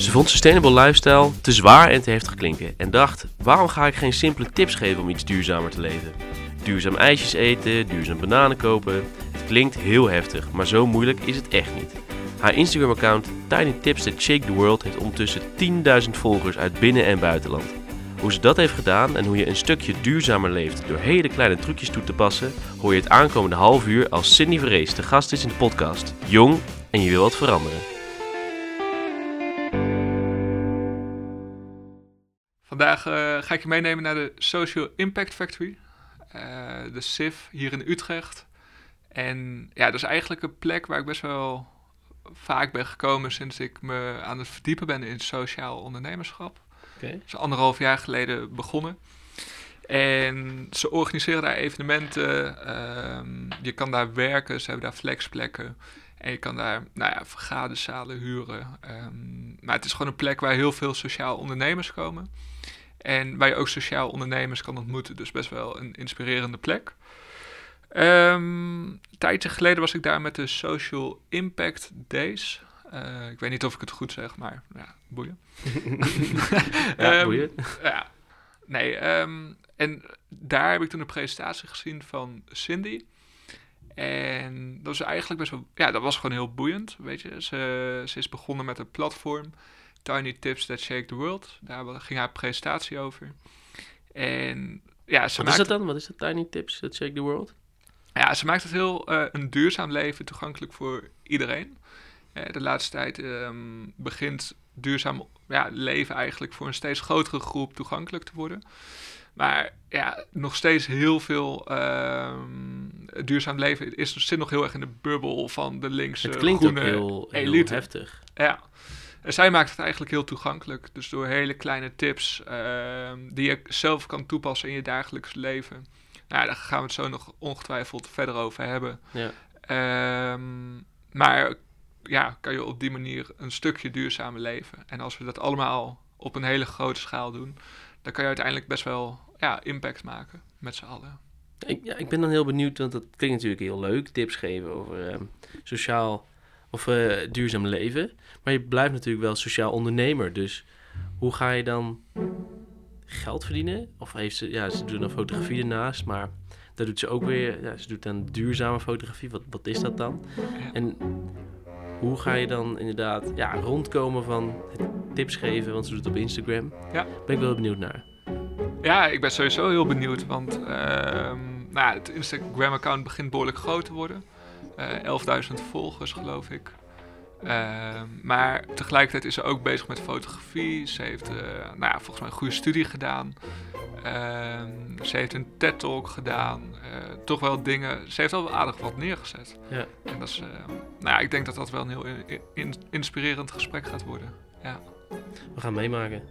Ze vond sustainable lifestyle te zwaar en te heftig klinken en dacht: waarom ga ik geen simpele tips geven om iets duurzamer te leven? Duurzaam ijsjes eten, duurzaam bananen kopen. Het klinkt heel heftig, maar zo moeilijk is het echt niet. Haar Instagram-account Tiny Tips That Shake the World heeft ondertussen 10.000 volgers uit binnen- en buitenland. Hoe ze dat heeft gedaan en hoe je een stukje duurzamer leeft door hele kleine trucjes toe te passen, hoor je het aankomende half uur als Cindy Vrees de gast is in de podcast. Jong en je wil wat veranderen. Vandaag eh, ga ik je meenemen naar de Social Impact Factory, eh, de SIF hier in Utrecht. En ja, dat is eigenlijk een plek waar ik best wel vaak ben gekomen sinds ik me aan het verdiepen ben in sociaal ondernemerschap. Oké. Dat is anderhalf jaar geleden begonnen. En ze organiseren daar evenementen. ehm, je kan daar werken. Ze hebben daar flexplekken. En je kan daar nou ja, vergaderzalen huren. Ehm, maar het is gewoon een plek waar heel veel sociaal ondernemers komen. En waar je ook sociaal ondernemers kan ontmoeten. Dus best wel een inspirerende plek. Een tijdje geleden was ik daar met de Social Impact Days. Eh, ik weet niet of ik het goed zeg, maar ja, boeien. Ja, Ehm, boeien. ja, nee. ehm, en daar heb ik toen een presentatie gezien van Cindy. En dat was eigenlijk best wel, ja, dat was gewoon heel boeiend, weet je. Ze, ze is begonnen met een platform, Tiny Tips That Shake the World. Daar ging haar presentatie over. En ja, ze Wat maakt, is dat dan? Wat is dat Tiny Tips That Shake the World? ja, ze maakt het heel eh, een duurzaam leven toegankelijk voor iedereen. Eh, de laatste tijd ehm, begint duurzaam ja, leven eigenlijk voor een steeds grotere groep toegankelijk te worden. Maar ja, nog steeds heel veel ehm, duurzaam leven is, zit nog heel erg in de bubbel van de linkse Het klinkt ook groene heel, heel elite. heftig. Ja. En zij maakt het eigenlijk heel toegankelijk. Dus door hele kleine tips ehm, die je zelf kan toepassen in je dagelijks leven. Nou, daar gaan we het zo nog ongetwijfeld verder over hebben. Ja. Ehm, maar ja, kan je op die manier een stukje duurzamer leven. En als we dat allemaal op een hele grote schaal doen, dan kan je uiteindelijk best wel ja, impact maken met z'n allen. Ik, ja, ik ben dan heel benieuwd, want dat klinkt natuurlijk heel leuk. Tips geven over ehm, sociaal of eh, duurzaam leven. Maar je blijft natuurlijk wel sociaal ondernemer. Dus hoe ga je dan geld verdienen? Of heeft ze, ja, ze doen dan fotografie ernaast, maar daar doet ze ook weer, ja, ze doet dan duurzame fotografie. Wat, wat is dat dan? En hoe ga je dan inderdaad ja, rondkomen van het tips geven, want ze doet het op Instagram. Ja. Ben ik wel benieuwd naar. Ja, ik ben sowieso heel benieuwd, want ehm, nou, ja, het Instagram-account begint behoorlijk groot te worden. Eh 11.000 volgers, geloof ik. Ehm, maar tegelijkertijd is ze ook bezig met fotografie. Ze heeft eh, nou ja, volgens mij een goede studie gedaan. Ehm, ze heeft een TED-talk gedaan. Eh, toch wel dingen. Ze heeft al wel aardig wat neergezet. Ja. En dat is, eh, nou ja, ik denk dat dat wel een heel in- in- inspirerend gesprek gaat worden. Ja. We gaan meemaken.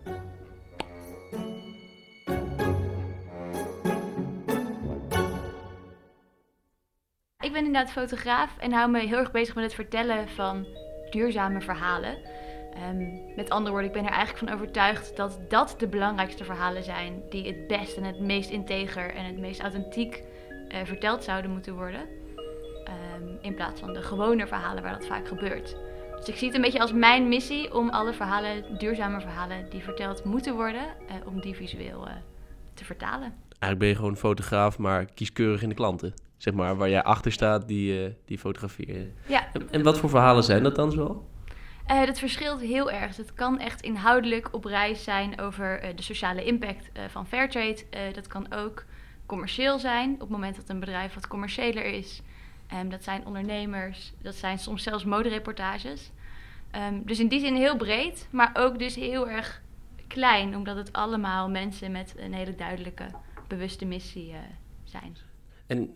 Inderdaad fotograaf en hou me heel erg bezig met het vertellen van duurzame verhalen. Ehm, met andere woorden, ik ben er eigenlijk van overtuigd dat dat de belangrijkste verhalen zijn die het best en het meest integer en het meest authentiek eh, verteld zouden moeten worden. Ehm, in plaats van de gewone verhalen waar dat vaak gebeurt. Dus ik zie het een beetje als mijn missie om alle verhalen, duurzame verhalen die verteld moeten worden, eh, om die visueel eh, te vertalen. Eigenlijk ben je gewoon fotograaf, maar kieskeurig in de klanten. Zeg maar, waar jij achter staat, die, eh, die fotografeer je. Ja, En, wat voor verhalen zijn dat dan zoal? Eh, dat verschilt heel erg. Het kan echt inhoudelijk op reis zijn over eh, de sociale impact van Fairtrade. Dat kan ook commercieel zijn, op het moment dat een bedrijf wat commerciëler is. Ehm, dat zijn ondernemers, dat zijn soms zelfs modereportages. Ehm, dus in die zin heel breed, maar ook dus heel erg klein, omdat het allemaal mensen met een hele duidelijke, bewuste missie zijn. En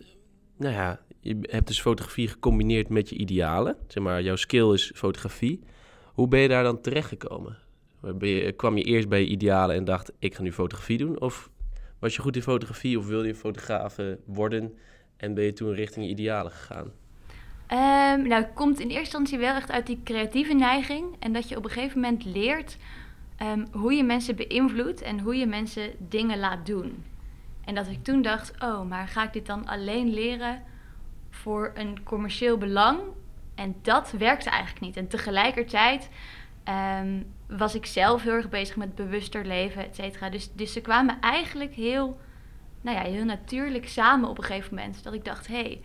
nou ja, je hebt dus fotografie gecombineerd met je idealen. Zeg maar, jouw skill is fotografie. Hoe ben je daar dan terechtgekomen? Ben je, kwam je eerst bij je idealen en dacht, ik ga nu fotografie doen? Of was je goed in fotografie of wilde je fotograaf eh, worden en ben je toen richting je idealen gegaan? Ehm, nou, het komt in eerste instantie wel echt uit die creatieve neiging. En dat je op een gegeven moment leert ehm, hoe je mensen beïnvloedt en hoe je mensen dingen laat doen. En dat ik toen dacht, oh, maar ga ik dit dan alleen leren voor een commercieel belang? En dat werkte eigenlijk niet. En tegelijkertijd Ehm, was ik zelf heel erg bezig met bewuster leven, et cetera. Dus, dus ze kwamen eigenlijk heel, nou ja, heel natuurlijk samen op een gegeven moment. Dat ik dacht, hé, hey,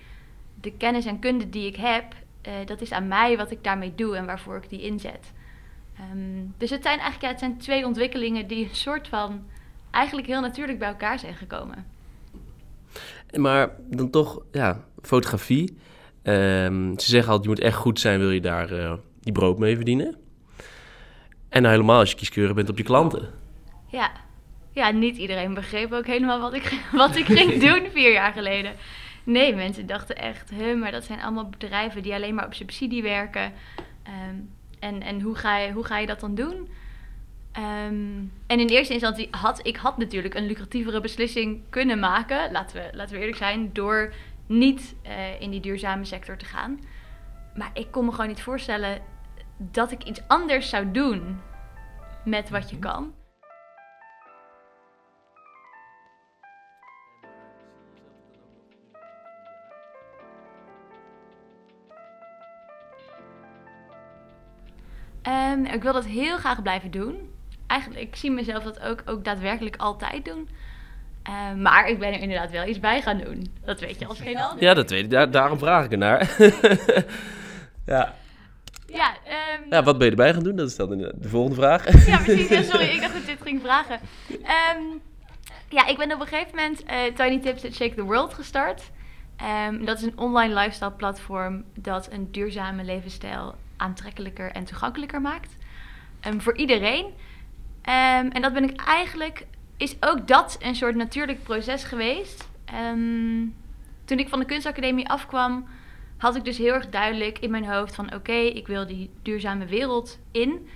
de kennis en kunde die ik heb, eh, dat is aan mij wat ik daarmee doe en waarvoor ik die inzet. Ehm, dus het zijn eigenlijk ja, het zijn twee ontwikkelingen die een soort van eigenlijk heel natuurlijk bij elkaar zijn gekomen. Maar dan toch, ja, fotografie. Ehm, ze zeggen altijd, je moet echt goed zijn, wil je daar uh, die brood mee verdienen. En nou helemaal als je kieskeurig bent op je klanten. Ja. ja, niet iedereen begreep ook helemaal wat ik, wat ik ging doen vier jaar geleden. Nee, mensen dachten echt, hè, maar dat zijn allemaal bedrijven die alleen maar op subsidie werken. Ehm, en en hoe, ga je, hoe ga je dat dan doen? Ehm, en in eerste instantie had ik had natuurlijk een lucratievere beslissing kunnen maken, laten we, laten we eerlijk zijn, door niet uh, in die duurzame sector te gaan. Maar ik kon me gewoon niet voorstellen dat ik iets anders zou doen met wat je Mhm. kan. Ehm, ik wil dat heel graag blijven doen. Eigenlijk, ik zie mezelf dat ook, ook daadwerkelijk altijd doen. Ehm, maar ik ben er inderdaad wel iets bij gaan doen. Dat weet je als geen ander. Ja, dat weet ik. Daar, daarom vraag ik ernaar. ja. Ja, ehm, ja, wat ben je erbij gaan doen? Dat is dan de de volgende vraag. ja, precies. Ja, sorry, ik dacht dat ik dit ging vragen. Ehm, ja, ik ben op een gegeven moment eh, Tiny Tips that Shake the World gestart. Dat is een online lifestyle platform dat een duurzame levensstijl aantrekkelijker en toegankelijker maakt. Voor iedereen. Ehm, en dat ben ik eigenlijk, is ook dat een soort natuurlijk proces geweest. Ehm, toen ik van de kunstacademie afkwam, had ik dus heel erg duidelijk in mijn hoofd van oké, ik wil die duurzame wereld in.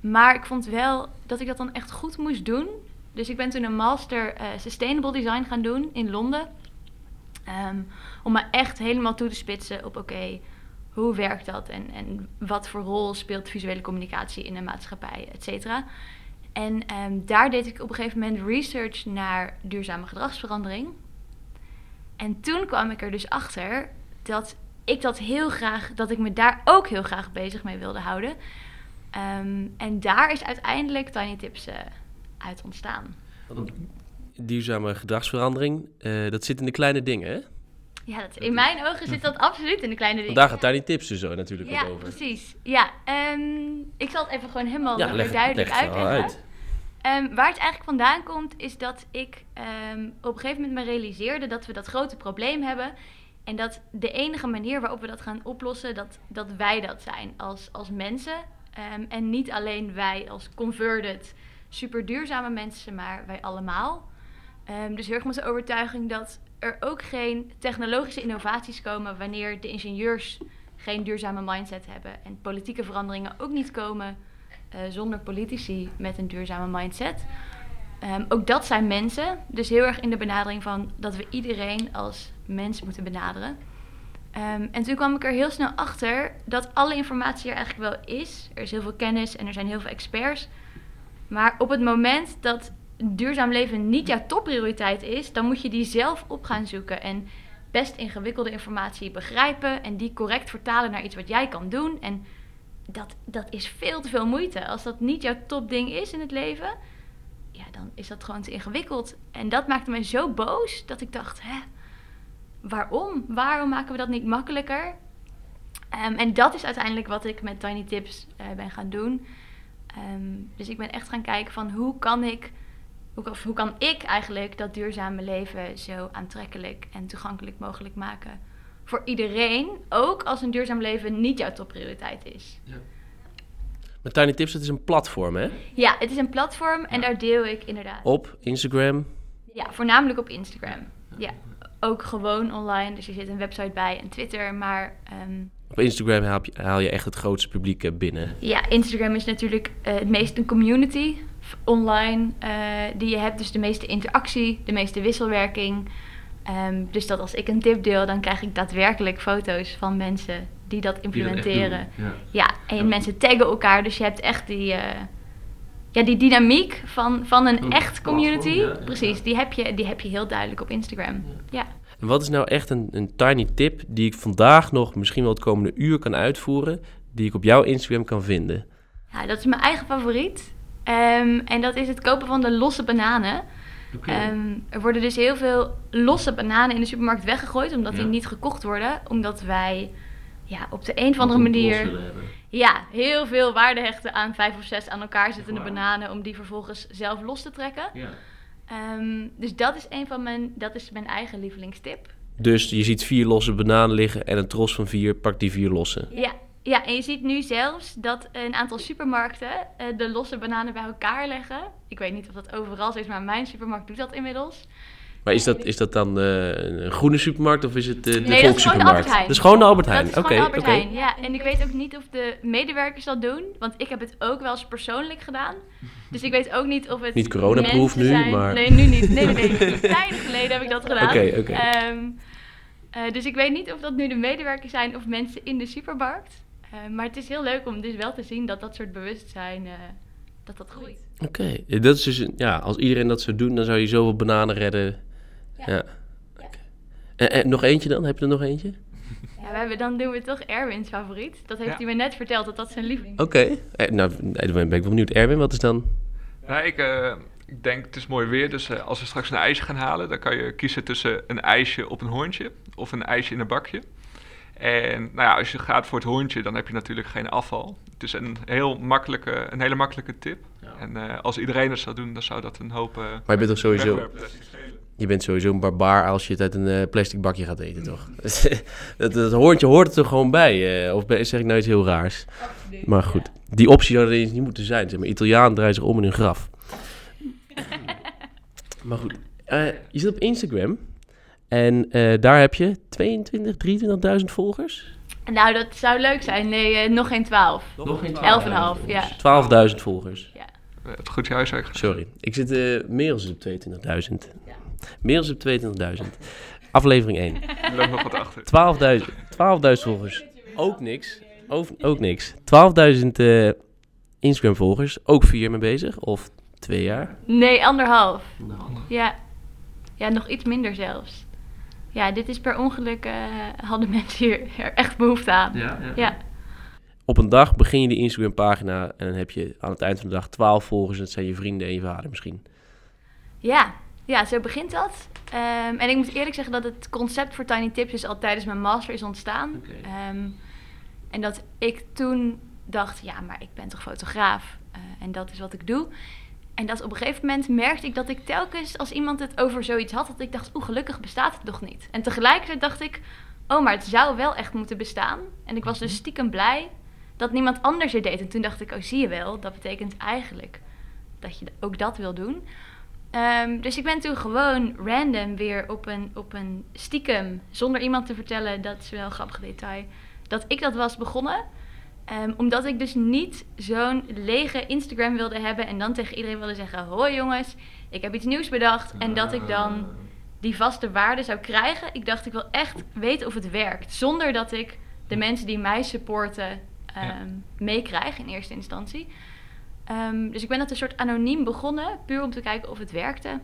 Maar ik vond wel dat ik dat dan echt goed moest doen. Dus ik ben toen een master eh, Sustainable Design gaan doen in Londen. Ehm, om me echt helemaal toe te spitsen op oké, hoe werkt dat? En, en wat voor rol speelt visuele communicatie in de maatschappij, et cetera. En ehm, daar deed ik op een gegeven moment research naar duurzame gedragsverandering. En toen kwam ik er dus achter dat ik dat heel graag, dat ik me daar ook heel graag bezig mee wilde houden. Ehm, en daar is uiteindelijk Tiny Tips eh, uit ontstaan. Duurzame gedragsverandering, eh, dat zit in de kleine dingen, hè? Ja, dat, in mijn ogen zit dat absoluut in de kleine dingen. Vandaag gaat Tiny Tips er zo natuurlijk Ja, ook over. precies. Ja, ehm, ik zal het even gewoon helemaal Ja, leg, duidelijk leg uitleggen. uit. Ehm, waar het eigenlijk vandaan komt, is dat ik ehm, op een gegeven moment me realiseerde dat we dat grote probleem hebben. En dat de enige manier waarop we dat gaan oplossen, dat, dat wij dat zijn als, als mensen. Ehm, en niet alleen wij als converted, super duurzame mensen, maar wij allemaal. Dus heel erg met de overtuiging dat er ook geen technologische innovaties komen wanneer de ingenieurs geen duurzame mindset hebben. En politieke veranderingen ook niet komen zonder politici met een duurzame mindset. Ehm, ook dat zijn mensen. Dus heel erg in de benadering van dat we iedereen als mens moeten benaderen. Ehm, en toen kwam ik er heel snel achter dat alle informatie er eigenlijk wel is. Er is heel veel kennis en er zijn heel veel experts. Maar op het moment dat duurzaam leven niet jouw topprioriteit is, dan moet je die zelf op gaan zoeken. En best ingewikkelde informatie begrijpen en die correct vertalen naar iets wat jij kan doen. En dat, dat is veel te veel moeite. Als dat niet jouw topding is in het leven, ja, dan is dat gewoon te ingewikkeld. En dat maakte mij zo boos dat ik dacht, hè, waarom? Waarom maken we dat niet makkelijker? Ehm, en dat is uiteindelijk wat ik met Tiny Tips eh, ben gaan doen. Ehm, dus ik ben echt gaan kijken van hoe kan ik, hoe, hoe kan ik eigenlijk dat duurzame leven zo aantrekkelijk en toegankelijk mogelijk maken voor iedereen, ook als een duurzaam leven niet jouw topprioriteit is. Maar Tiny Tips, het is een platform, hè? Ja, het is een platform en daar deel ik inderdaad. Op Instagram. Ja, voornamelijk op Instagram. Ja, ook gewoon online. Dus er zit een website bij en Twitter. Maar ehm, Op Instagram haal je, haal je echt het grootste publiek eh, binnen. ja, Instagram is natuurlijk eh, het meest een community online eh, die je hebt. Dus de meeste interactie, de meeste wisselwerking. Ehm, dus dat als ik een tip deel, dan krijg ik daadwerkelijk foto's van mensen die dat implementeren. Ja, en Ja. mensen taggen elkaar. Dus je hebt echt die, eh, ja, die dynamiek van, van een Een echt community. platform, ja, ja. Precies, die heb, je, die heb je heel duidelijk op Instagram. Ja. En wat is nou echt een, een tiny tip die ik vandaag nog misschien wel het komende uur kan uitvoeren, die ik op jouw Instagram kan vinden? Nou, dat is mijn eigen favoriet. Ehm, en dat is het kopen van de losse bananen. Ehm, er worden dus heel veel losse bananen in de supermarkt weggegooid, omdat die niet gekocht worden. Omdat wij ja, op de een of andere manier ja, heel veel waarde hechten aan vijf of zes aan elkaar zittende bananen, om die vervolgens zelf los te trekken. Ja. Ehm, dus dat is een van mijn, dat is mijn eigen lievelingstip. Dus je ziet vier losse bananen liggen en een tros van vier pakt die vier losse. Ja, ja, en je ziet nu zelfs dat een aantal supermarkten eh, de losse bananen bij elkaar leggen. Ik weet niet of dat overal zo is, maar mijn supermarkt doet dat inmiddels. Maar is dat, is dat dan eh, een groene supermarkt of is het eh, de Nee, dat is gewoon de volkssupermarkt? Albert Heijn. Dat is gewoon de Albert Heijn. Is Oké, gewoon Albert. Heijn, ja. En ik weet ook niet of de medewerkers dat doen, want ik heb het ook wel eens persoonlijk gedaan. Dus ik weet ook niet of het Niet coronaproof nu, zijn- maar- Nee, nu niet. Nee, nee, nee. Tijden geleden heb ik dat gedaan. Oké, oké. Ehm, eh, dus ik weet niet of dat nu de medewerkers zijn of mensen in de supermarkt. Eh, maar het is heel leuk om dus wel te zien dat dat soort bewustzijn, eh, dat dat groeit. Oké, dat is dus, ja, als iedereen dat zou doen, dan zou je zoveel bananen redden. Ja. Ja. Oké. En, en nog eentje dan? Heb je er nog eentje? Ja, we hebben, dan doen we toch Erwin's favoriet. Dat heeft Ja. hij me net verteld, dat dat zijn lieveling Oké. Eh, nou, ben ik wel benieuwd. Erwin, wat is dan? Nou, ik, eh, ik denk het is mooi weer, dus eh, als we straks een ijsje gaan halen, dan kan je kiezen tussen een ijsje op een hoorntje of een ijsje in een bakje. En nou ja, als je gaat voor het hoorntje, dan heb je natuurlijk geen afval. Het is een, heel makkelijke, een hele makkelijke tip. En eh, als iedereen het zou doen, dan zou dat een hoop eh Maar je bent toch sowieso, je bent sowieso een barbaar als je het uit een eh, plastic bakje gaat eten, toch? dat, dat hoortje hoort er toch gewoon bij? eh, of ben- zeg ik nou iets heel raars? Maar goed, die optie zou er eens niet moeten zijn. Zeg maar, Italianen draaien zich om in hun graf. maar goed, eh, je zit op Instagram. En eh, daar heb je 22, 23.000 volgers? Nou, dat zou leuk zijn. Nee, eh, nog geen 12. Nog geen 11,5, ja. 12.000 volgers. Eh, Het goed huiswerk gedaan. Sorry, ik zit uh, Merels op 22.000. Merels op 22.000. Aflevering 1. Er loopt nog wat achter. 12.000 12.000 volgers. Ook niks. Ook, ook niks. 12.000 eh, Instagram volgers. Ook vier mee bezig. Of twee jaar. Nee, anderhalf. Ja. ja, nog iets minder zelfs. Ja, dit is per ongeluk, eh, hadden mensen hier er echt behoefte aan. Ja, Op een dag begin je die Instagram pagina. En dan heb je aan het eind van de dag 12 volgers. En dat zijn je vrienden en je vader misschien. ja. ja zo begint dat. Ehm, en ik moet eerlijk zeggen dat het concept voor Tiny Tips is al tijdens mijn master is ontstaan. Ehm, en dat ik toen dacht, ja, maar ik ben toch fotograaf. eh, en dat is wat ik doe. En dat op een gegeven moment merkte ik dat ik telkens als iemand het over zoiets had, dat ik dacht, oeh, gelukkig bestaat het nog niet. En tegelijkertijd dacht ik, oh, maar het zou wel echt moeten bestaan. En ik was dus stiekem blij dat niemand anders het deed. En toen dacht ik, oh, zie je wel, dat betekent eigenlijk dat je ook dat wil doen. Ehm, dus ik ben toen gewoon random weer op een, op een stiekem, zonder iemand te vertellen, dat is wel een grappig detail, dat ik dat was begonnen. Ehm, omdat ik dus niet zo'n lege Instagram wilde hebben en dan tegen iedereen wilde zeggen: Hoi jongens, ik heb iets nieuws bedacht. En dat ik dan die vaste waarde zou krijgen. Ik dacht, ik wil echt weten of het werkt. Zonder dat ik de mensen die mij supporten ehm, meekrijg in eerste instantie. Ehm, dus ik ben dat een soort anoniem begonnen, puur om te kijken of het werkte.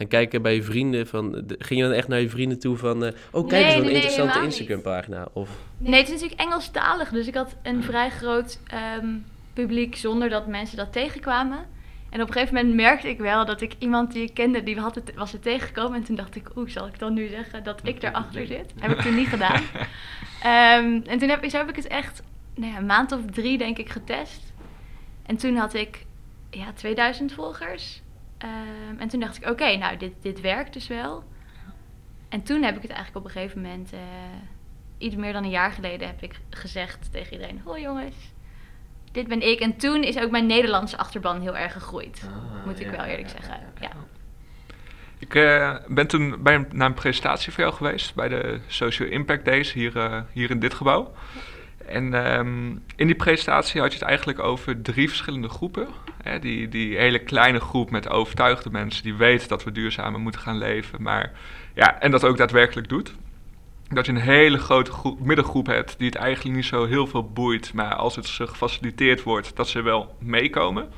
En kijken bij je vrienden van... de- ging je dan echt naar je vrienden toe van... eh, oh, kijk Nee, nee, interessante helemaal niet. Instagram pagina. Of... Nee, het is natuurlijk Engelstalig, dus ik had een vrij groot ehm, publiek zonder dat mensen dat tegenkwamen. En op een gegeven moment merkte ik wel dat ik iemand die ik kende, die had het, was er tegengekomen. En toen dacht ik, oeh, zal ik dan nu zeggen dat ik erachter zit? Heb ik toen niet gedaan. Ehm, en toen heb, ik- zo heb ik het echt nou ja, een maand of drie, denk ik, getest. En toen had ik ja, 2000 volgers. Ehm, en toen dacht ik, oké, nou, dit, dit werkt dus wel. En toen heb ik het eigenlijk op een gegeven moment, eh, iets meer dan een jaar geleden, heb ik gezegd tegen iedereen: Hoi jongens, dit ben ik. En toen is ook mijn Nederlandse achterban heel erg gegroeid. moet ik wel eerlijk zeggen. Ja. Ik eh, ben toen bij een, naar een presentatie voor jou geweest bij de Social Impact Days hier, eh, hier in dit gebouw. En ehm, in die presentatie had je het eigenlijk over drie verschillende groepen. Die, die hele kleine groep met overtuigde mensen die weten dat we duurzamer moeten gaan leven. Maar, ja, en dat ook daadwerkelijk doet. Dat je een hele grote groep, middengroep hebt die het eigenlijk niet zo heel veel boeit. Maar als het ze gefaciliteerd wordt, dat ze wel meekomen.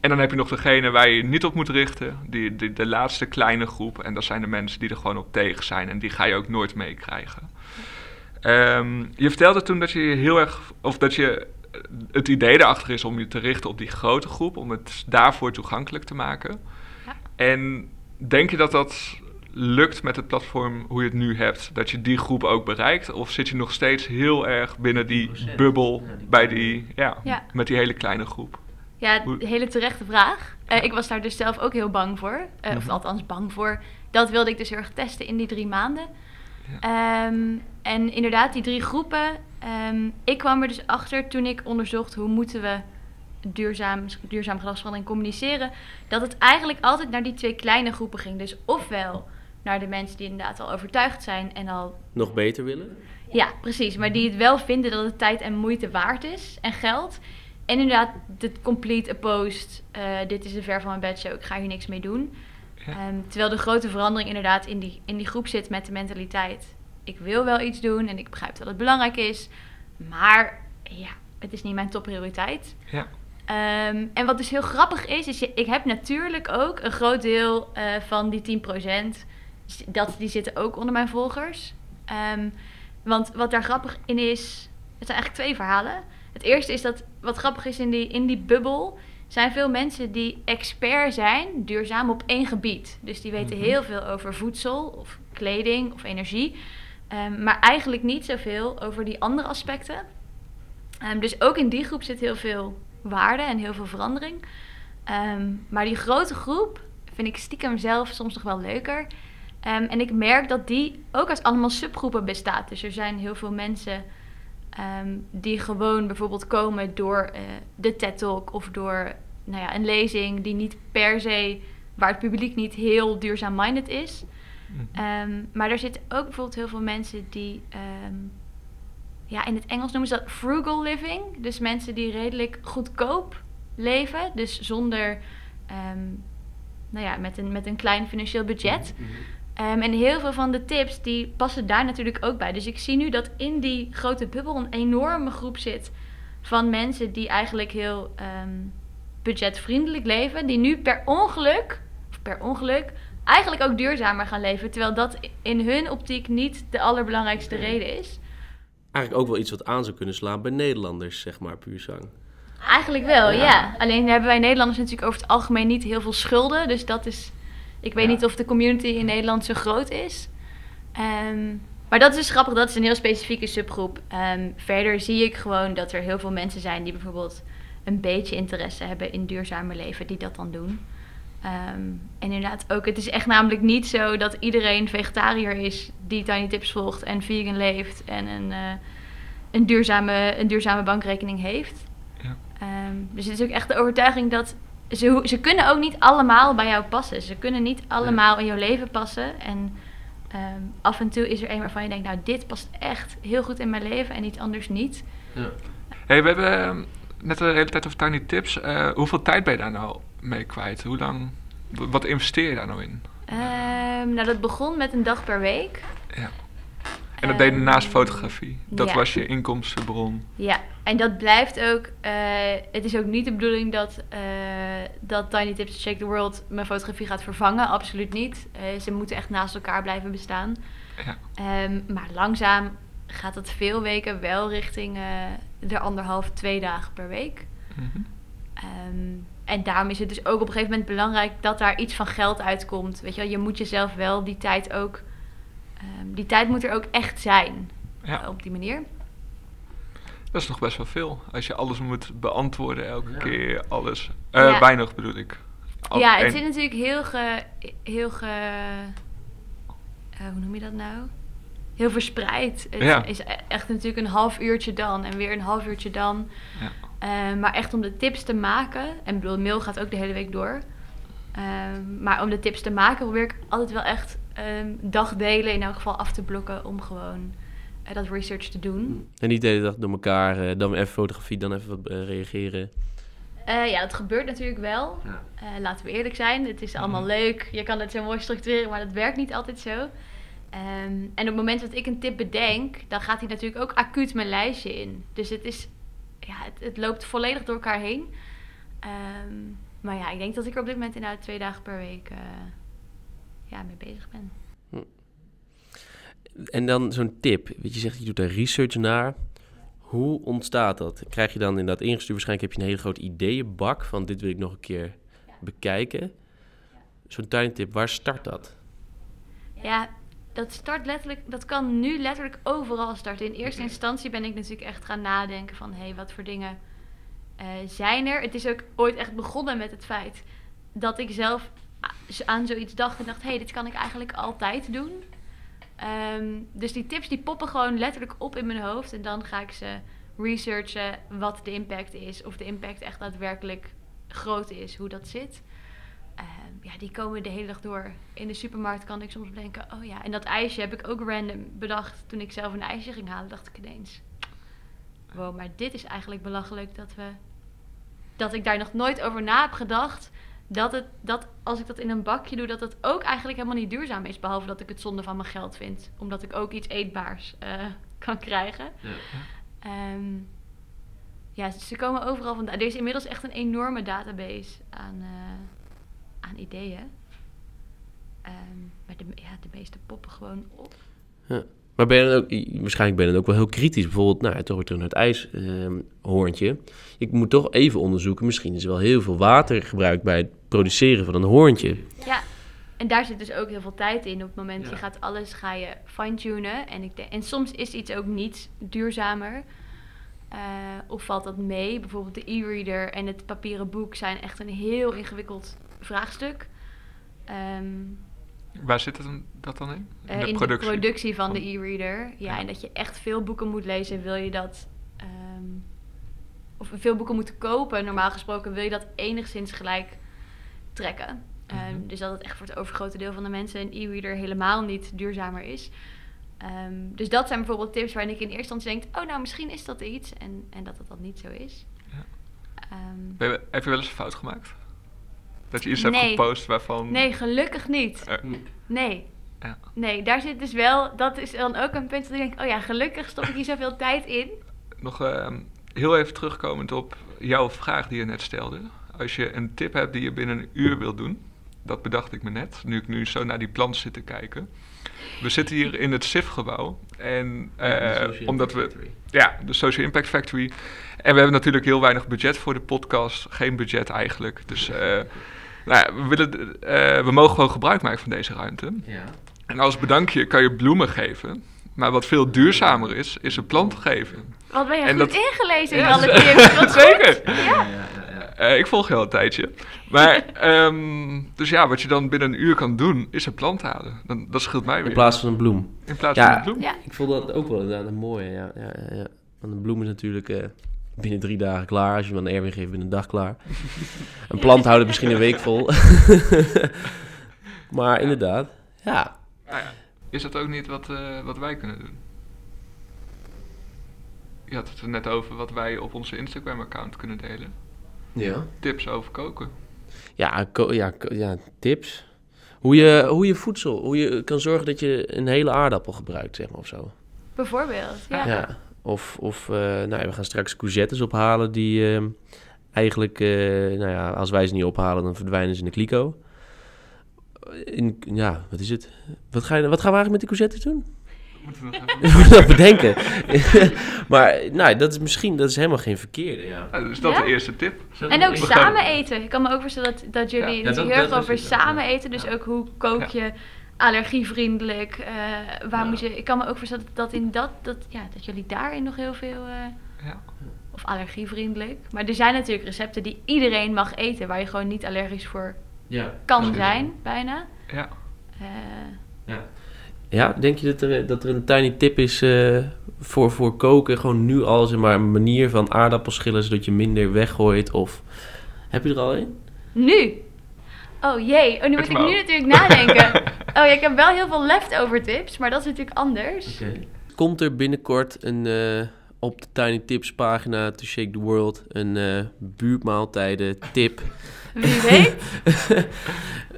En dan heb je nog degene waar je je niet op moet richten. Die, die, de laatste kleine groep. En dat zijn de mensen die er gewoon op tegen zijn. En die ga je ook nooit meekrijgen. Ehm, je vertelde toen dat je heel erg. Of dat je het idee daarachter is om je te richten op die grote groep, om het daarvoor toegankelijk te maken. Ja. En denk je dat dat lukt met het platform hoe je het nu hebt? Dat je die groep ook bereikt? Of zit je nog steeds heel erg binnen die 10%. bubbel Ja, bij die, ja, Ja. met die hele kleine groep? Ja, een hele terechte vraag. Eh, ik was daar dus zelf ook heel bang voor. Eh, Of Mhm. althans bang voor. Dat wilde ik dus heel erg testen in die drie maanden. Ehm, en inderdaad, die drie groepen. Ehm, ik kwam er dus achter toen ik onderzocht hoe moeten we duurzaam, duurzaam gedragsverandering communiceren. Dat het eigenlijk altijd naar die twee kleine groepen ging. Dus ofwel naar de mensen die inderdaad al overtuigd zijn en al Nog beter willen? ja, precies. Maar die het wel vinden dat het tijd en moeite waard is en geld. En inderdaad, de complete opposed. eh, dit is de ver van mijn bedshow, ik ga hier niks mee doen. Ja. Ehm, terwijl de grote verandering inderdaad in die, in die groep zit met de mentaliteit. Ik wil wel iets doen en ik begrijp dat het belangrijk is. Maar ja, het is niet mijn topprioriteit. Ja. Ehm, en wat dus heel grappig is, is je, ik heb natuurlijk ook een groot deel eh, van die 10%. s- Dat, die zitten ook onder mijn volgers. Ehm, want wat daar grappig in is, het zijn eigenlijk twee verhalen. Het eerste is dat wat grappig is in die, in die bubbel, zijn veel mensen die expert zijn, duurzaam op één gebied. Dus die weten Mhm. heel veel over voedsel of kleding of energie. Ehm, maar eigenlijk niet zoveel over die andere aspecten. Ehm, dus ook in die groep zit heel veel waarde en heel veel verandering. Ehm, maar die grote groep vind ik stiekem zelf soms nog wel leuker. En ik merk dat die ook uit allemaal subgroepen bestaat. Dus er zijn heel veel mensen die gewoon bijvoorbeeld komen door eh, de TED Talk of door nou ja, een lezing die niet per se, waar het publiek niet heel duurzaam-minded is. Mhm. Ehm, maar er zitten ook bijvoorbeeld heel veel mensen die, ehm, ja, in het Engels noemen ze dat frugal living. Dus mensen die redelijk goedkoop leven, dus zonder, ehm, nou ja, met een, met een klein financieel budget. Ehm, en heel veel van de tips die passen daar natuurlijk ook bij. Dus ik zie nu dat in die grote bubbel een enorme groep zit van mensen die eigenlijk heel budgetvriendelijk leven, die nu per ongeluk, of per ongeluk, eigenlijk ook duurzamer gaan leven. Terwijl dat in hun optiek niet de allerbelangrijkste reden is. Eigenlijk ook wel iets wat aan zou kunnen slaan bij Nederlanders, zeg maar, puur zang. Eigenlijk wel, Ja. ja. Alleen hebben wij Nederlanders natuurlijk over het algemeen niet heel veel schulden. Dus dat is. Ik weet Ja. niet of de community in Nederland zo groot is. Ehm, maar dat is dus grappig, dat is een heel specifieke subgroep. Ehm, verder zie ik gewoon dat er heel veel mensen zijn die bijvoorbeeld een beetje interesse hebben in duurzamer leven, die dat dan doen. Ehm, en inderdaad ook, het is echt namelijk niet zo dat iedereen vegetariër is die Tiny Tips volgt en vegan leeft en een, eh, een, duurzame, een duurzame bankrekening heeft. Ja. Ehm, dus het is ook echt de overtuiging dat ze, ze kunnen ook niet allemaal bij jou passen. Ze kunnen niet allemaal in jouw leven passen. En ehm, af en toe is er een waarvan je denkt, nou dit past echt heel goed in mijn leven en iets anders niet. Hey, we hebben net de hele tijd over Tiny Tips. Eh, hoeveel tijd ben je daar nou mee kwijt? Hoe lang, wat investeer je daar nou in? Ehm, nou, dat begon met een dag per week. Ja. En dat deed je naast fotografie. Dat ja. was je inkomstenbron. Ja, en dat blijft ook. eh, het is ook niet de bedoeling dat, eh, dat Tiny Tips to Shake the World mijn fotografie gaat vervangen. Absoluut niet. Eh, ze moeten echt naast elkaar blijven bestaan. Ja. Ehm, maar langzaam gaat het veel weken wel richting de anderhalf, twee dagen per week. Ehm, en daarom is het dus ook op een gegeven moment belangrijk dat daar iets van geld uitkomt. Weet je, wel, je moet jezelf wel die tijd ook. ehm, die tijd moet er ook echt zijn. Ja. eh, op die manier. Dat is nog best wel veel. Als je alles moet beantwoorden elke Ja. keer, alles. Eh, Ja. Weinig bedoel ik. Al- ja, het zit natuurlijk heel ge... Heel ge eh, hoe noem je dat nou? Heel verspreid. Het Ja. is e- echt natuurlijk een half uurtje dan en weer een half uurtje dan. Ja. Eh, maar echt om de tips te maken... En ik bedoel, de mail gaat ook de hele week door. Ehm, maar om de tips te maken probeer ik altijd wel echt ehm, dagdelen in elk geval af te blokken... om gewoon eh, dat research te doen. En niet de hele dag door elkaar, eh, dan even fotografie, dan even wat eh, reageren. Eh, ja, dat gebeurt natuurlijk wel. Ja. Eh, laten we eerlijk zijn, het is allemaal Mhm. leuk. Je kan het zo mooi structureren, maar dat werkt niet altijd zo. Ehm, en op het moment dat ik een tip bedenk, dan gaat hij natuurlijk ook acuut mijn lijstje in. Dus het, is, ja, het, het loopt volledig door elkaar heen. Ehm, maar ja, ik denk dat ik er op dit moment inderdaad twee dagen per week eh, ja, mee bezig ben. En dan zo'n tip. Weet je, zegt je doet er research naar. Hoe ontstaat dat? Krijg je dan inderdaad ingestuurd? Waarschijnlijk heb je een hele grote ideeënbak van dit wil ik nog een keer bekijken. Zo'n tiny tip, waar start dat? Ja, dat start letterlijk, dat kan nu letterlijk overal starten. In eerste instantie ben ik natuurlijk echt gaan nadenken van, hé, hey, wat voor dingen eh, zijn er? Het is ook ooit echt begonnen met het feit dat ik zelf aan zoiets dacht en dacht, hé, hey, dit kan ik eigenlijk altijd doen. Ehm, dus die tips die poppen gewoon letterlijk op in mijn hoofd en dan ga ik ze researchen wat de impact is, of de impact echt daadwerkelijk groot is, hoe dat zit. Ehm, ja, die komen de hele dag door. In de supermarkt kan ik soms denken, oh ja, en dat ijsje heb ik ook random bedacht toen ik zelf een ijsje ging halen, dacht ik ineens. Wow, maar dit is eigenlijk belachelijk dat we, dat ik daar nog nooit over na heb gedacht. Dat, het, dat als ik dat in een bakje doe, dat het ook eigenlijk helemaal niet duurzaam is. Behalve dat ik het zonde van mijn geld vind. Omdat ik ook iets eetbaars uh, kan krijgen. Ja. Um, ja, ze komen overal vandaan. Er is inmiddels echt een enorme database aan, uh, aan ideeën. Um, maar de, ja, de meeste poppen gewoon op. Ja. Maar ben je dan ook, waarschijnlijk ben je dan ook wel heel kritisch. Bijvoorbeeld, nou, toch terug naar het ijshoorntje. Uh, ik moet toch even onderzoeken, misschien is er wel heel veel water gebruikt bij het produceren van een hoorntje. Ja, en daar zit dus ook heel veel tijd in. Op het moment ja. je gaat alles ga je fine-tunen. En, ik en soms is iets ook niet duurzamer. Uh, of valt dat mee? Bijvoorbeeld de e-reader en het papieren boek zijn echt een heel ingewikkeld vraagstuk. Um, Waar zit het dat dan in? In, de, productie. de productie van de e-reader. Ja, ja, en dat je echt veel boeken moet lezen, wil je dat. Um, of veel boeken moet kopen, normaal gesproken, wil je dat enigszins gelijk trekken. Um, mm -hmm. Dus dat het echt voor het overgrote deel van de mensen een e-reader helemaal niet duurzamer is. Um, dus dat zijn bijvoorbeeld tips waarin ik in eerste instantie denk: oh, nou, misschien is dat iets. En, en dat het dan niet zo is. Ja. heb je wel eens een fout gemaakt? Dat je iets nee. hebt gepost waarvan... Nee, gelukkig niet. Uh, nee. Ja. Nee, daar zit dus wel... Dat is dan ook een punt dat ik denk... Oh ja, gelukkig stop ik hier zoveel tijd in. Nog uh, heel even terugkomend op jouw vraag die je net stelde. Als je een tip hebt die je binnen een uur wilt doen... Dat bedacht ik me net, nu ik nu zo naar die plant zit te kijken. We zitten hier in het SIF-gebouw. En uh, omdat we... Ja, de Social Impact Factory. En we hebben natuurlijk heel weinig budget voor de podcast. Geen budget eigenlijk. Dus... Uh, nou ja, we, willen, uh, we mogen gewoon gebruik maken van deze ruimte. Ja. En als bedankje kan je bloemen geven. Maar wat veel duurzamer is, is een plant geven. Wat ben je en goed dat... ingelezen in alle tips. Zeker. Ja. Uh, ik volg je al een tijdje. Maar, um, dus ja, wat je dan binnen een uur kan doen, is een plant halen. Dan, dat scheelt mij weer. In plaats van een bloem. In plaats van een bloem. Ja, ik vond dat ook wel inderdaad een mooie. Ja, ja, ja. Want een bloem is natuurlijk... Uh, binnen drie dagen klaar. Als je hem aan Erwin geeft, binnen een dag klaar. Een plant houdt het misschien een week vol. maar inderdaad, ja. Ah, ja. Is dat ook niet wat, uh, wat wij kunnen doen? Je had het er net over wat wij op onze Instagram-account kunnen delen. Ja. Tips over koken. Ja, ja, ja, tips. Hoe je, hoe je voedsel, hoe je kan zorgen dat je een hele aardappel gebruikt, zeg maar, of zo. Bijvoorbeeld, ja. ja. Of, of uh, nou, we gaan straks courgettes ophalen die uh, eigenlijk, uh, nou ja, als wij ze niet ophalen, dan verdwijnen ze in de kliko. In, ja, wat is het? Wat, ga je, wat gaan we eigenlijk met die courgettes doen? Moeten we nog bedenken. maar nou, dat is misschien dat is helemaal geen verkeerde. Ja. ja dus dat ja? de eerste tip. En ook samen eten. Ik kan me ook voorstellen dat, dat jullie ja, heel erg over samen eten. Dus ook hoe kook je allergievriendelijk. Uh, waar moet je, ik kan me ook voorstellen dat, in dat, dat, ja, dat jullie daarin nog heel veel. Uh, ja. Of allergievriendelijk. Maar er zijn natuurlijk recepten die iedereen mag eten, waar je gewoon niet allergisch voor ja, kan zijn, bijna. Ja. Uh, ja. Ja, denk je dat er, dat er een tiny tip is voor, voor koken? Gewoon nu al zeg maar een manier van aardappelschillen zodat je minder weggooit? Of heb je er al een? Nu? Oh jee, oh, nu moet ik nu natuurlijk nadenken. oh ja, ik heb wel heel veel leftover tips, maar dat is natuurlijk anders. Okay. Komt er binnenkort een, uh, op de Tiny Tips pagina To Shake the World een uh, buurtmaaltijden tip? Wie weet?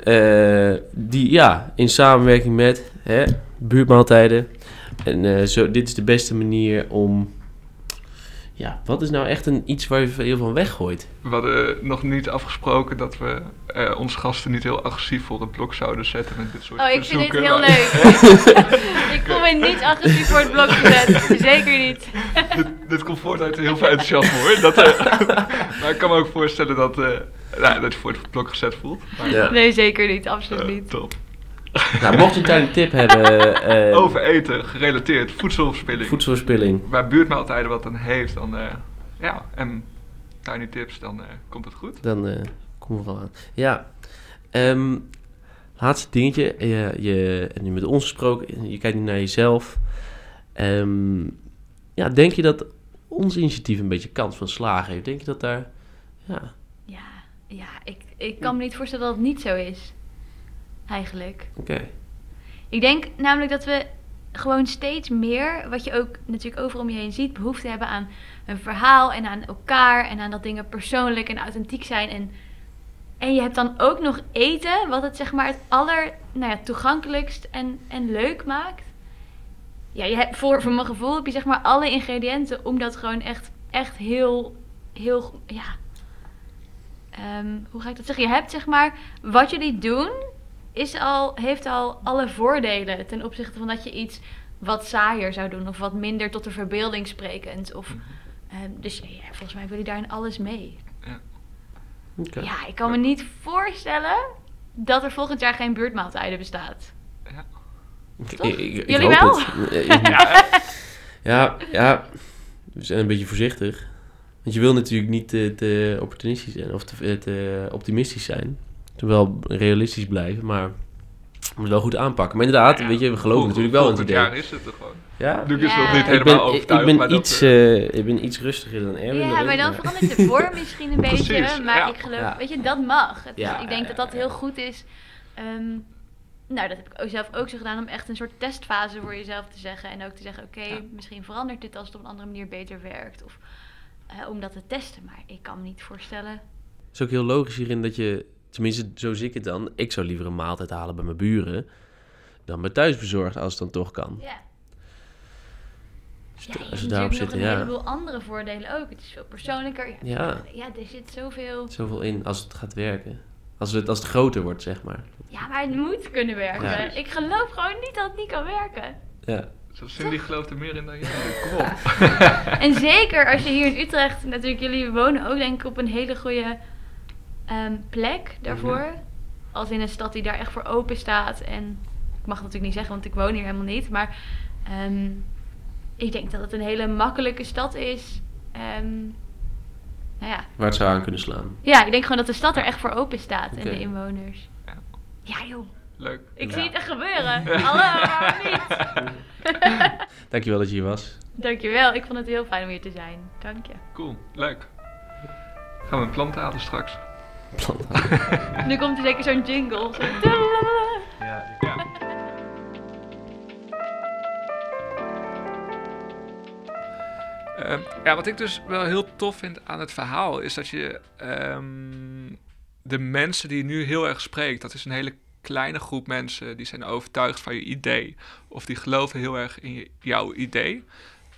uh, die, ja, in samenwerking met hè, buurtmaaltijden. En zo, dit is de beste manier om ja, wat is nou echt een, iets waar je veel van weggooit? We hadden nog niet afgesproken dat we uh, onze gasten niet heel agressief voor het blok zouden zetten met dit soort Oh, ik vind dit heel leuk. ik kom me niet agressief voor het blok te zetten. Zeker niet. dit komt voort uit heel veel enthousiasme hoor. Dat, eh, maar ik kan me ook voorstellen dat, eh, nou, dat je voor het blok gezet voelt. Maar, Ja. Nee, zeker niet. Absoluut eh, niet. top. Nou, mocht je een tiny tip hebben, eh, Over eten gerelateerd, voedselverspilling. voedselverspilling. Waar buurtmaaltijden wat aan heeft, dan eh, ja, en tiny tips, dan eh, komt het goed. Dan eh komen we wel aan. Ja. Ehm, laatste dingetje. Je, je hebt nu met ons gesproken. Je kijkt nu naar jezelf. Ehm, ja, denk je dat ons initiatief een beetje kans van slagen heeft? Denk je dat daar... Ja, Ja, ja ik, ik kan me niet voorstellen dat het niet zo is. Eigenlijk. oké. Ik denk namelijk dat we gewoon steeds meer, wat je ook natuurlijk overal om je heen ziet, behoefte hebben aan een verhaal en aan elkaar en aan dat dingen persoonlijk en authentiek zijn. En, en je hebt dan ook nog eten, wat het zeg maar het aller nou ja, toegankelijkst en, en leuk maakt. Ja, je hebt, voor, voor mijn gevoel heb je zeg maar alle ingrediënten om dat gewoon echt, echt heel, heel, ja. Ehm, hoe ga ik dat zeggen? Je hebt zeg maar, wat jullie doen, is al, heeft al alle voordelen ten opzichte van dat je iets wat saaier zou doen of wat minder tot de verbeelding sprekend. Of, ehm, dus ja, volgens mij wil je daar in alles mee. Oké. Ja, ik kan me niet voorstellen dat er volgend jaar geen buurtmaaltijden bestaat. Ja. Ik- Toch? ik- ik Jullie wel? Eh, Ja, Ja, ja, we zijn een beetje voorzichtig. Want je wil natuurlijk niet te, te opportunistisch zijn of te, te optimistisch zijn. Terwijl realistisch blijven, maar we moeten wel goed aanpakken. Maar inderdaad, weet je, we geloven natuurlijk wel in het volgend idee. jaar is het er gewoon. Ja, Nu is het Ja. nog niet Ik ben, ik, ben iets, eh, eh, ik ben iets rustiger dan Erwin. Ja, maar dan verandert de vorm misschien een Precies, beetje. Maar ja. ik geloof, Ja. weet je, dat mag. Het is- Ja, ik denk ja, dat dat ja, heel goed is. Ehm, nou, dat heb ik ook zelf ook zo gedaan om echt een soort testfase voor jezelf te zeggen. En ook te zeggen, oké, Ja. misschien verandert dit als het op een andere manier beter werkt. Of eh, om dat te testen. Maar ik kan me niet voorstellen. Het is ook heel logisch hierin dat je, tenminste zo zie ik het dan, ik zou liever een maaltijd halen bij mijn buren dan bij thuisbezorgd als het dan toch kan. Ja. Als, Ja, je- je als we daarop nog zitten, een ja. heleboel andere voordelen ook. Het is veel persoonlijker. Ja, Ja. ja er zit zoveel... Zoveel in als het gaat werken. Als het, als het groter wordt, zeg maar. Ja, maar het moet kunnen werken. Ja. Ik geloof gewoon niet dat het niet kan werken. Ja. Zo, Cindy gelooft er meer in dan jij. Kom op. En zeker als je hier in Utrecht, natuurlijk, jullie wonen ook denk ik op een hele goede ehm, plek daarvoor. Als in een stad die daar echt voor open staat. En ik mag het natuurlijk niet zeggen, want ik woon hier helemaal niet. Maar ehm, ik denk dat het een hele makkelijke stad is. Ehm, nou ja. Waar het zou aan kunnen slaan. ja, ik denk gewoon dat de stad er echt voor open staat en de inwoners. Ja. Ja joh, Leuk. ik Ja. zie het echt gebeuren. Hallo, waarom niet? Dankjewel dat je hier was. Dankjewel, ik vond het heel fijn om hier te zijn. Dank je. Cool. Leuk. Gaan we een plant halen straks? Nu komt er zeker zo'n jingle. Zo. Ja. ja. Ehm, ja, wat ik dus wel heel tof vind aan het verhaal is dat je ehm, de mensen die nu heel erg spreekt, dat is een hele kleine groep mensen die zijn overtuigd van je idee of die geloven heel erg in jouw idee.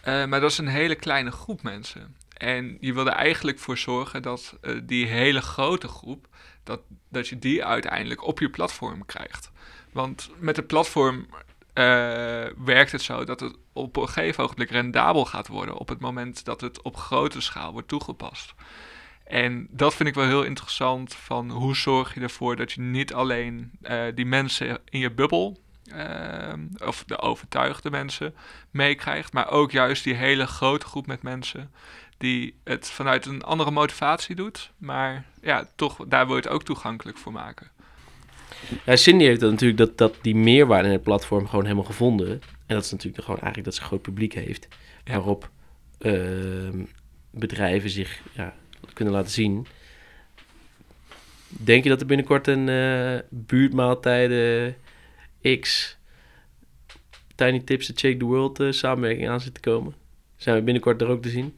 Eh, maar dat is een hele kleine groep mensen. En je wil er eigenlijk voor zorgen dat eh, die hele grote groep, dat, dat je die uiteindelijk op je platform krijgt. Want met het platform eh, werkt het zo dat het op een gegeven ogenblik rendabel gaat worden op het moment dat het op grote schaal wordt toegepast. En dat vind ik wel heel interessant van hoe zorg je ervoor dat je niet alleen eh, die mensen in je bubbel, of de overtuigde mensen, meekrijgt, maar ook juist die hele grote groep met mensen die het vanuit een andere motivatie doet, maar ja, toch, daar wil je het ook toegankelijk voor maken. Ja, Cindy heeft dat natuurlijk dat, dat die meerwaarde in het platform gewoon helemaal gevonden. En dat is natuurlijk gewoon eigenlijk dat ze een groot publiek heeft. Ja. Waarop ehm, bedrijven zich ja, kunnen laten zien. Denk je dat er binnenkort een eh buurtmaaltijden X Tiny Tips to Shake the World eh, samenwerking aan zit te komen? Zijn we binnenkort er ook te zien?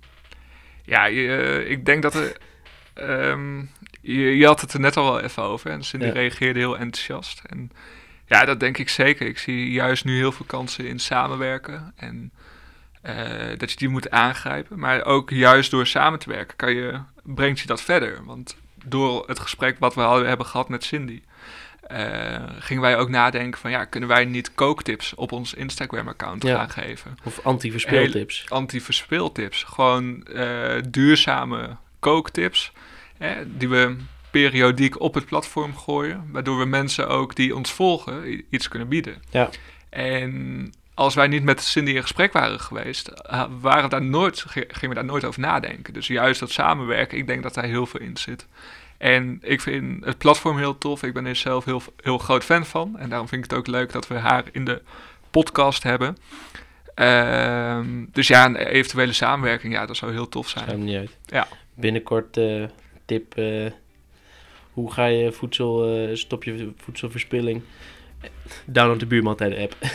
Ja, je, eh, ik denk dat er. ehm, je, je had het er net al wel even over en Cindy Ja. reageerde heel enthousiast. En ja, dat denk ik zeker. Ik zie juist nu heel veel kansen in samenwerken en eh, dat je die moet aangrijpen. Maar ook juist door samen te werken kan je, brengt je dat verder. Want door het gesprek wat we hadden, hebben gehad met Cindy, eh, gingen wij ook nadenken van ja, kunnen wij niet kooktips op ons Instagram-account Ja. gaan geven? Of anti-verspeeltips. Anti-verspeeltips, gewoon eh, duurzame kooktips hè, die we periodiek op het platform gooien, waardoor we mensen ook die ons volgen iets kunnen bieden. Ja. En als wij niet met Cindy in gesprek waren geweest, waren daar nooit, ge- gingen we daar nooit over nadenken. Dus juist dat samenwerken, ik denk dat daar heel veel in zit. En ik vind het platform heel tof. Ik ben er zelf heel, heel groot fan van. En daarom vind ik het ook leuk dat we haar in de podcast hebben. Ehm, dus ja, een eventuele samenwerking, ja, dat zou heel tof zijn. Er niet uit. Ja. Binnenkort eh, tip. eh, hoe ga je voedsel, eh, stop je voedselverspilling? Download de buurmaaltijden app.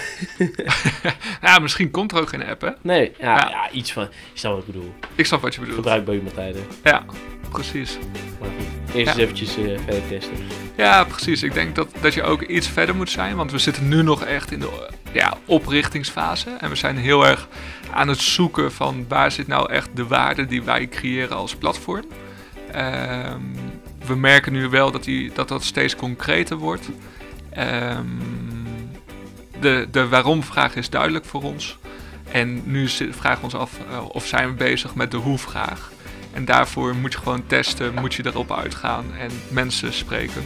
Ja, misschien komt er ook geen app, hè? Nee, ja, Ja. ja. iets van. Je snapt wat ik bedoel. Ik snap wat je bedoelt. Gebruik buurmaaltijden. Ja, precies. Maar goed, eerst eens eventjes verder testen. Ja, precies. Ik denk dat, dat je ook iets verder moet zijn. Want we zitten nu nog echt in de ja, oprichtingsfase. En we zijn heel erg aan het zoeken van waar zit nou echt de waarde die wij creëren als platform. Ehm, we merken nu wel dat, die, dat dat steeds concreter wordt. Ehm, de, de waarom-vraag is duidelijk voor ons. En nu vragen we ons af eh, of zijn we bezig met de hoe-vraag. En daarvoor moet je gewoon testen, moet je erop uitgaan en mensen spreken.